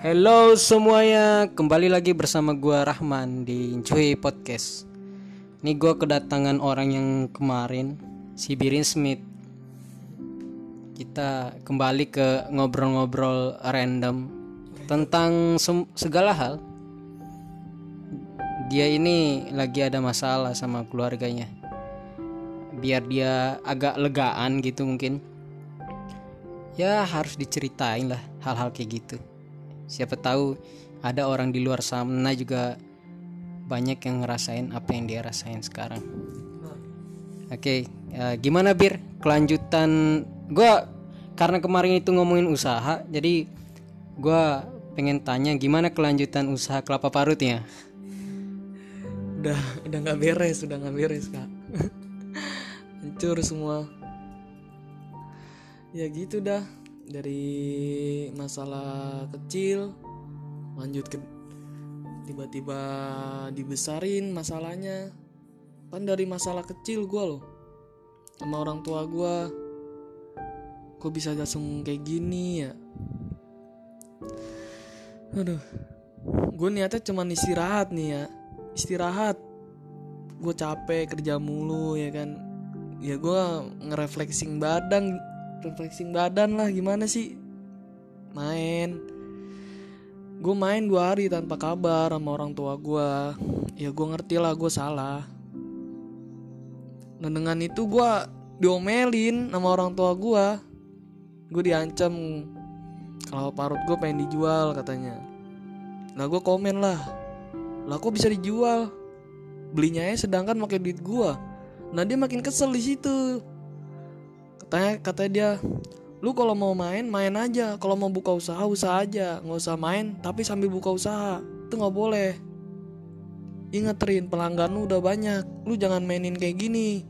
Halo semuanya, kembali lagi bersama gua Rahman di Cuy Podcast. Ini gua kedatangan orang yang kemarin, si Birin Smith. Kita kembali ke ngobrol-ngobrol random tentang segala hal. Dia ini lagi ada masalah sama keluarganya. Biar dia agak legaan gitu mungkin. Ya harus diceritain lah hal-hal kayak gitu siapa tahu ada orang di luar sana juga banyak yang ngerasain apa yang dia rasain sekarang. Oke ya, gimana bir? Kelanjutan gua karena kemarin itu ngomongin usaha jadi gua pengen tanya gimana kelanjutan usaha kelapa parutnya? Udah udah nggak beres udah nggak beres kak. Hancur semua. Ya gitu dah dari masalah kecil lanjut ke tiba-tiba dibesarin masalahnya. Kan dari masalah kecil gue loh sama orang tua gue kok bisa langsung kayak gini ya? Aduh gue niatnya cuman istirahat nih ya. Istirahat. Gue capek kerja mulu ya kan. Ya gue ngereflexing badan refreshing badan lah gimana sih? Main. Gue main dua hari tanpa kabar sama orang tua gue ya gue ngerti lah gue salah. Dan dengan itu gue diomelin sama orang tua gue gue diancam kalau parut gue pengen dijual katanya. Nah gue komen lah lah kok bisa dijual? Belinya ya sedangkan pakai duit gue nah dia makin kesel di situ katanya katanya dia lu kalau mau main main aja. Kalau mau buka usaha usaha aja. Nggak usah main tapi sambil buka usaha. Itu nggak boleh. Ingetin pelanggan lu udah banyak. Lu jangan mainin kayak gini.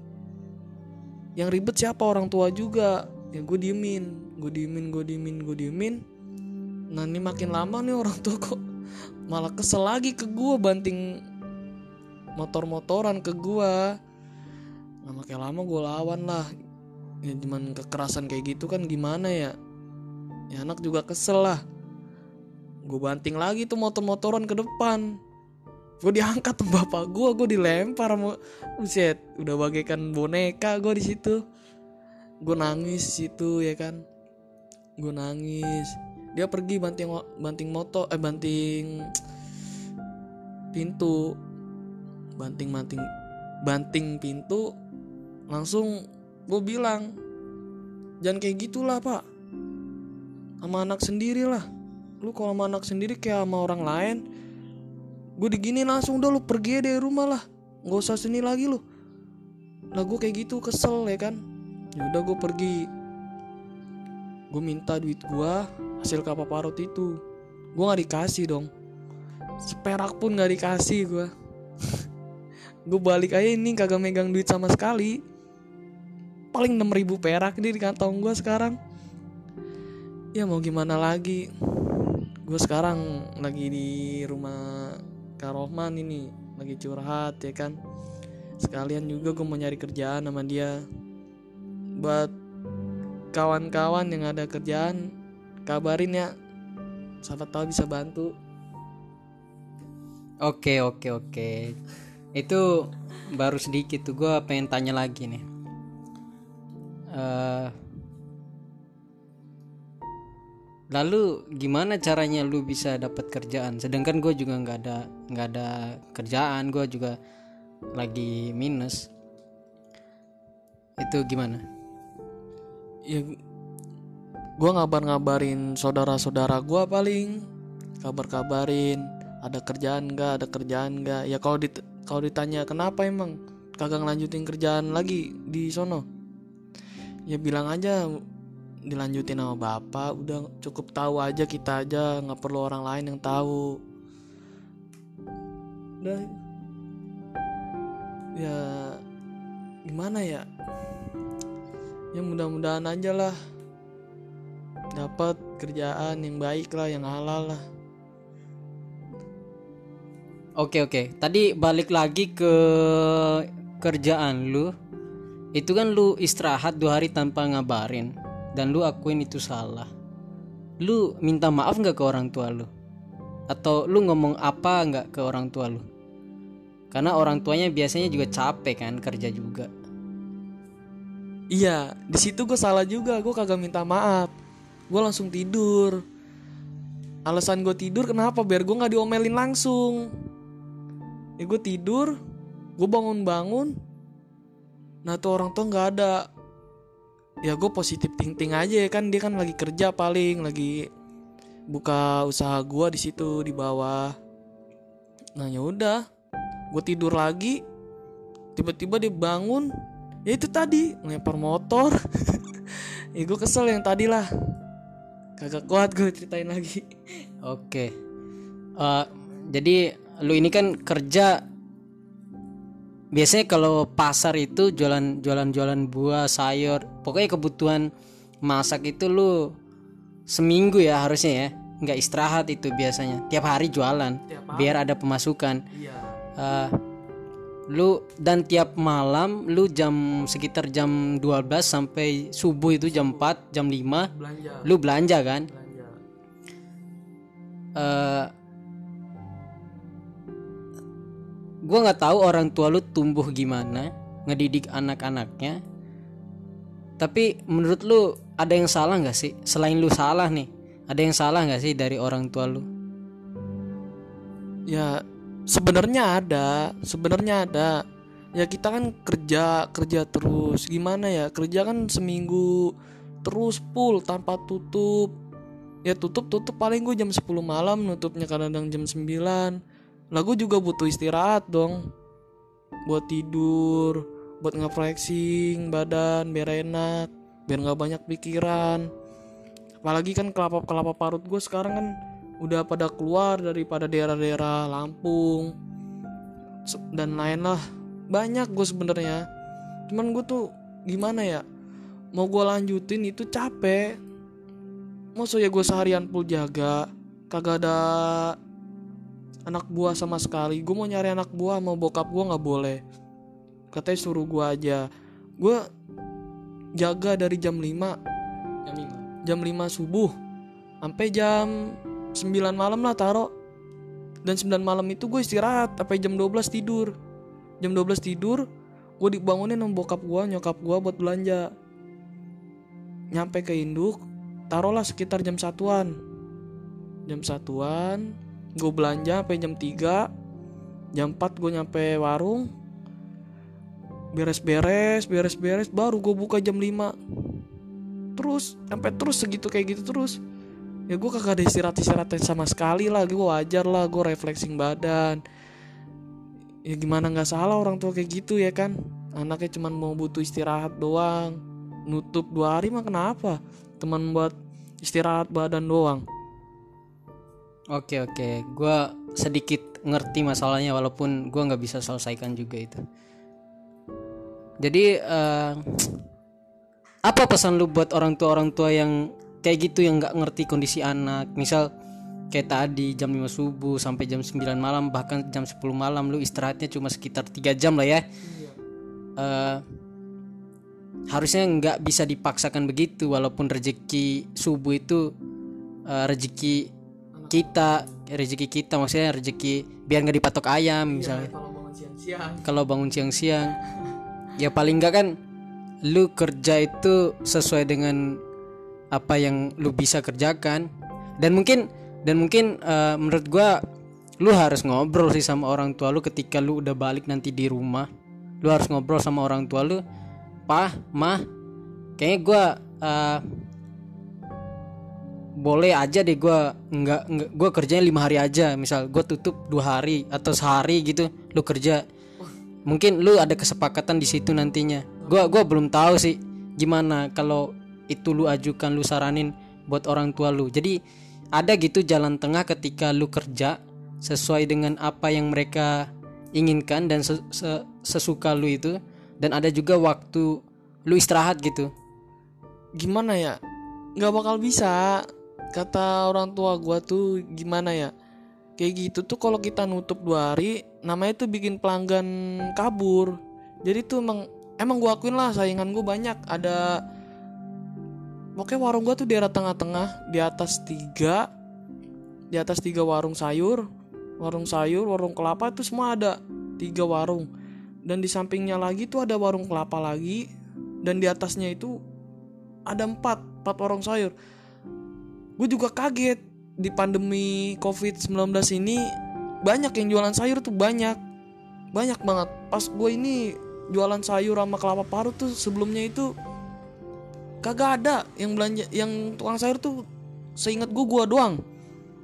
Yang ribet siapa? Orang tua juga. Ya gue diemin gue diemin gue diemin gue diemin. Nah ini makin lama nih orang tua kok malah kesel lagi ke gue banting motor-motoran ke gue nah makin lama gue lawan lah ya cuman kekerasan kayak gitu kan gimana ya? Ya anak juga kesel lah. Gue banting lagi tuh motor-motoran ke depan. Gue diangkat tuh bapak gue gue dilempar mau buset udah bagaikan boneka gue di situ. Gue nangis situ ya kan? Gue nangis. Dia pergi banting banting motor eh banting pintu. Banting banting banting pintu langsung gue bilang jangan kayak gitulah pak. Sama anak sendiri lah lu kalau sama anak sendiri kayak sama orang lain gue digini langsung udah lu pergi dari rumah lah. Nggak usah sini lagi lu. Lah gue kayak gitu kesel ya kan? Ya udah gue pergi. Gue minta duit gue hasil kapal parut itu. Gue nggak dikasih dong. Seperak pun nggak dikasih gue gue balik aja ini kagak megang duit sama sekali paling 6000 perak nih di kantong gue sekarang. Ya mau gimana lagi? Gue sekarang lagi di rumah Kak Rohman ini lagi curhat ya kan? Sekalian juga gue mau nyari kerjaan sama dia. Buat kawan-kawan yang ada kerjaan kabarin ya. Siapa tahu bisa bantu. Oke oke oke. Itu baru sedikit tuh gue pengen tanya lagi nih uh, lalu gimana caranya lu bisa dapat kerjaan? Sedangkan gue juga nggak ada nggak ada kerjaan gue juga lagi minus. Itu gimana? Ya gue ngabar-ngabarin saudara-saudara gue paling. Kabar-kabarin ada kerjaan nggak ada kerjaan nggak. Ya kalau dit kalau ditanya kenapa emang? Kagak ngelanjutin kerjaan lagi di sono ya bilang aja dilanjutin sama bapak udah cukup tahu aja kita aja nggak perlu orang lain yang tahu. Udah. Ya gimana ya? Ya mudah-mudahan aja lah. Dapat kerjaan yang baik lah yang halal lah. Oke oke, tadi balik lagi ke kerjaan lu. Itu kan lu istirahat dua hari tanpa ngabarin dan lu akuin itu salah. Lu minta maaf nggak ke orang tua lu? atau lu ngomong apa nggak ke orang tua lu? Karena orang tuanya biasanya juga capek kan kerja juga. Iya di situ gue salah juga. Gue kagak minta maaf. Gue langsung tidur. Alasan gue tidur kenapa? Biar gue nggak diomelin langsung. Ya gue tidur gue bangun-bangun nah tuh orang tua nggak ada. Ya gue positif thinking aja ya kan. Dia kan lagi kerja paling lagi buka usaha gue di situ di bawah. Nah ya udah. Gue tidur lagi. Tiba-tiba dia bangun. Ya itu tadi. Ngelempar motor. Ya gue kesel yang tadi lah. Kagak kuat gue ceritain lagi. Oke. Eh, jadi lu ini kan kerja biasanya kalau pasar itu jualan jualan jualan buah sayur pokoknya kebutuhan masak itu lu seminggu ya harusnya ya nggak istirahat itu biasanya. Tiap hari jualan Tiap biar ada pemasukan. Iya. Eh, lu dan tiap malam lu jam sekitar jam 12 sampai subuh itu jam 4 jam 5 belanja. lu belanja kan? Belanja. Eh gue nggak tahu orang tua lu tumbuh gimana ngedidik anak-anaknya. Tapi menurut lu ada yang salah nggak sih? Selain lu salah nih ada yang salah nggak sih dari orang tua lu? Ya sebenarnya ada sebenarnya ada. Ya kita kan kerja kerja terus. Gimana ya? Kerja kan seminggu terus full tanpa tutup. Ya tutup tutup paling gue jam 10 malam nutupnya kadang jam 9 lah gue juga butuh istirahat dong. Buat tidur buat nge-flexing badan biar enak biar nggak banyak pikiran. Apalagi kan kelapa kelapa parut gue sekarang kan udah pada keluar daripada daerah-daerah Lampung dan lain lah. Banyak gue sebenarnya. Cuman gue tuh gimana ya mau gue lanjutin itu capek. Masa ya gue seharian full jaga kagak ada anak buah sama sekali. Gue mau nyari anak buah mau bokap gue nggak boleh. Katanya suruh gue aja. Gue jaga dari jam 5 jam jam 5 subuh. Sampai jam 9 malam lah taro. Dan 9 malam itu gue istirahat sampai jam 12 tidur. Jam 12 tidur gue dibangunin sama bokap gue nyokap gue buat belanja. Nyampe ke induk taruhlah sekitar jam satuan. Jam satuan gue belanja sampai jam 3 jam 4 gue nyampe warung beres-beres beres-beres baru gue buka jam 5 terus sampai terus segitu kayak gitu terus. Ya gue kagak ada istirahat istirahat sama sekali lah gue wajar lah gue refleksing badan. Ya gimana nggak salah orang tua kayak gitu ya kan? Anaknya cuman mau butuh istirahat doang. Nutup dua hari mah kenapa? Teman buat istirahat badan doang Oke oke, gue sedikit ngerti masalahnya walaupun gue nggak bisa selesaikan juga itu. Jadi eh, apa pesan lu buat orang tua orang tua yang kayak gitu yang nggak ngerti kondisi anak? Misal kayak tadi jam 5 subuh sampai jam 9 malam bahkan jam 10 malam lu istirahatnya cuma sekitar tiga jam lah ya. Eh, harusnya nggak bisa dipaksakan begitu walaupun rezeki subuh itu eh, rezeki kita rezeki kita maksudnya rezeki biar nggak dipatok ayam misalnya. kalau bangun siang-siang. Kalau bangun siang-siang ya paling nggak kan lu kerja itu sesuai dengan apa yang lu bisa kerjakan. Dan mungkin dan mungkin eh, menurut gua lu harus ngobrol sih sama orang tua lu ketika lu udah balik nanti di rumah. Lu harus ngobrol sama orang tua lu pah mah kayaknya gua eh, boleh aja deh gua nggak gua kerjanya lima hari aja. Misal gua tutup dua hari atau sehari gitu lu kerja. Mungkin lu ada kesepakatan di situ nantinya. Gua gua belum tahu sih gimana kalau itu lu ajukan lu saranin buat orang tua lu. Jadi ada gitu jalan tengah ketika lu kerja sesuai dengan apa yang mereka inginkan dan se- se- sesuka lu itu. Dan ada juga waktu lu istirahat gitu. Gimana ya? Nggak bakal bisa kata orang tua gua tuh gimana ya? Kayak gitu tuh kalau kita nutup dua hari namanya tuh bikin pelanggan kabur. Jadi tuh emang emang gua akuin lah saingan gua banyak. Ada pokoknya warung gua tuh daerah tengah-tengah di atas tiga di atas tiga warung sayur warung sayur warung kelapa itu semua ada tiga warung. Dan di sampingnya lagi tuh ada warung kelapa lagi dan di atasnya itu ada empat empat warung sayur gue juga kaget di pandemi covid 19 ini banyak yang jualan sayur tuh banyak. Banyak banget. Pas gue ini jualan sayur sama kelapa parut tuh sebelumnya itu kagak ada yang belanja yang tukang sayur tuh seingat gue gue doang.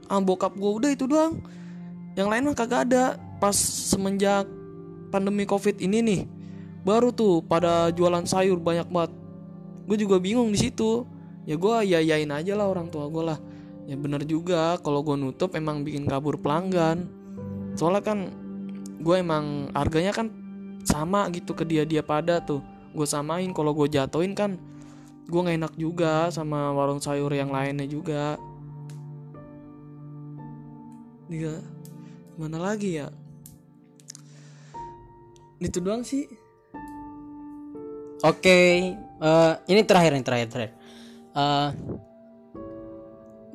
Ah bokap gue udah itu doang. Yang lain mah kagak ada. Pas semenjak pandemi covid ini nih baru tuh pada jualan sayur banyak banget. Gue juga bingung di situ ya gue ya yain aja lah orang tua gue lah ya bener juga kalau gue nutup emang bikin kabur pelanggan soalnya kan gue emang harganya kan sama gitu ke dia dia pada tuh gue samain kalau gue jatoin kan gue nggak enak juga sama warung sayur yang lainnya juga Iya, mana lagi ya? Itu doang sih. Oke, eh, ini terakhir ini terakhir terakhir. Eh,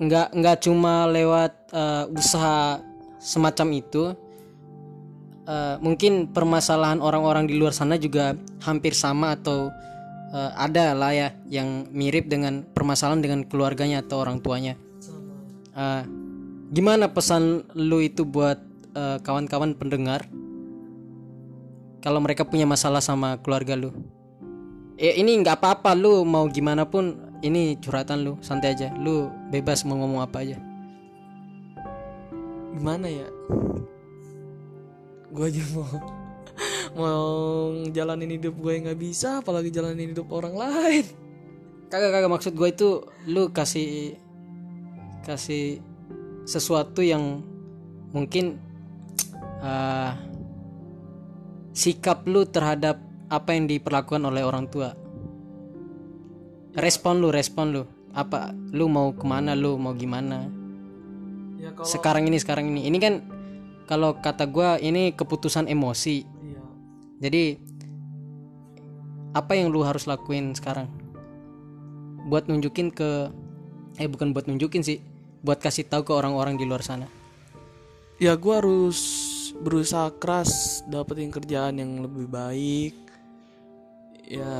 nggak nggak cuma lewat eh, usaha semacam itu. Eh, mungkin permasalahan orang-orang di luar sana juga hampir sama atau eh, ada lah ya yang mirip dengan permasalahan dengan keluarganya atau orang tuanya. Eh, gimana pesan lu itu buat eh, kawan-kawan pendengar kalau mereka punya masalah sama keluarga lu? Ya ini nggak apa-apa lu mau gimana pun ini curhatan lu santai aja lu bebas mau ngomong apa aja Gimana ya? Gue aja mau mau jalanin hidup gue yang nggak bisa, apalagi jalanin hidup orang lain. kagak kagak maksud gue itu lu kasih kasih sesuatu yang mungkin eh, sikap lu terhadap apa yang diperlakukan oleh orang tua respon lu respon lu. Apa lu mau ke mana lu mau gimana? Ya kalau sekarang ini sekarang ini. Ini kan kalau kata gua ini keputusan emosi. Iya. jadi apa yang lu harus lakuin sekarang? Buat nunjukin ke eh bukan buat nunjukin sih. Buat kasih tahu ke orang-orang di luar sana. Ya gue harus berusaha keras dapetin kerjaan yang lebih baik ya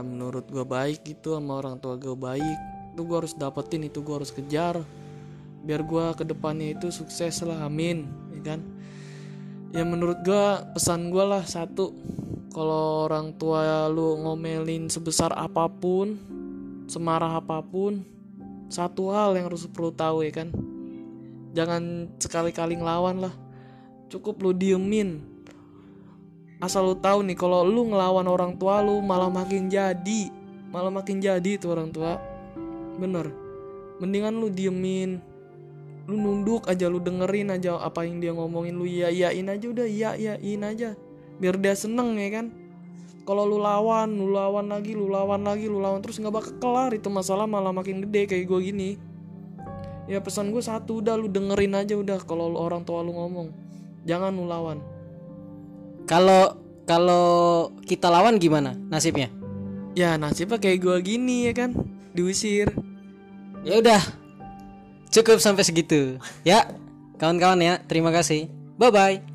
menurut gue baik gitu sama orang tua gue baik. Itu gue harus dapetin itu gue harus kejar. Biar gue ke depannya itu sukses lah amin ya kan? Ya menurut gue pesan gue lah satu. Kalau orang tua lu ngomelin sebesar apa pun semarah apa pun satu hal yang harus perlu tahu ya kan? Jangan sekali-kali ngelawan lah. Cukup lu diemin asal lu tahu nih kalau lu ngelawan orang tua lu malah makin jadi. Malah makin jadi tuh orang tua. Bener. Mendingan lu diemin. Lu nunduk aja lu dengerin aja apa yang dia ngomongin. Lu iya iyain aja udah iya iyain aja. Biar dia seneng ya kan? Kalau lu lawan lu lawan lagi lu lawan lagi lu lawan terus nggak bakal kelar. Itu masalah malah makin gede kayak gue gini. Ya pesan gue satu udah lu dengerin aja udah kalau orang tua lu ngomong. Jangan lu lawan kalau kalau kita lawan gimana nasibnya? Ya nasibnya kayak gue gini ya kan? Diusir. Ya udah. Cukup sampai segitu. Ya kawan-kawan ya terima kasih. Bye bye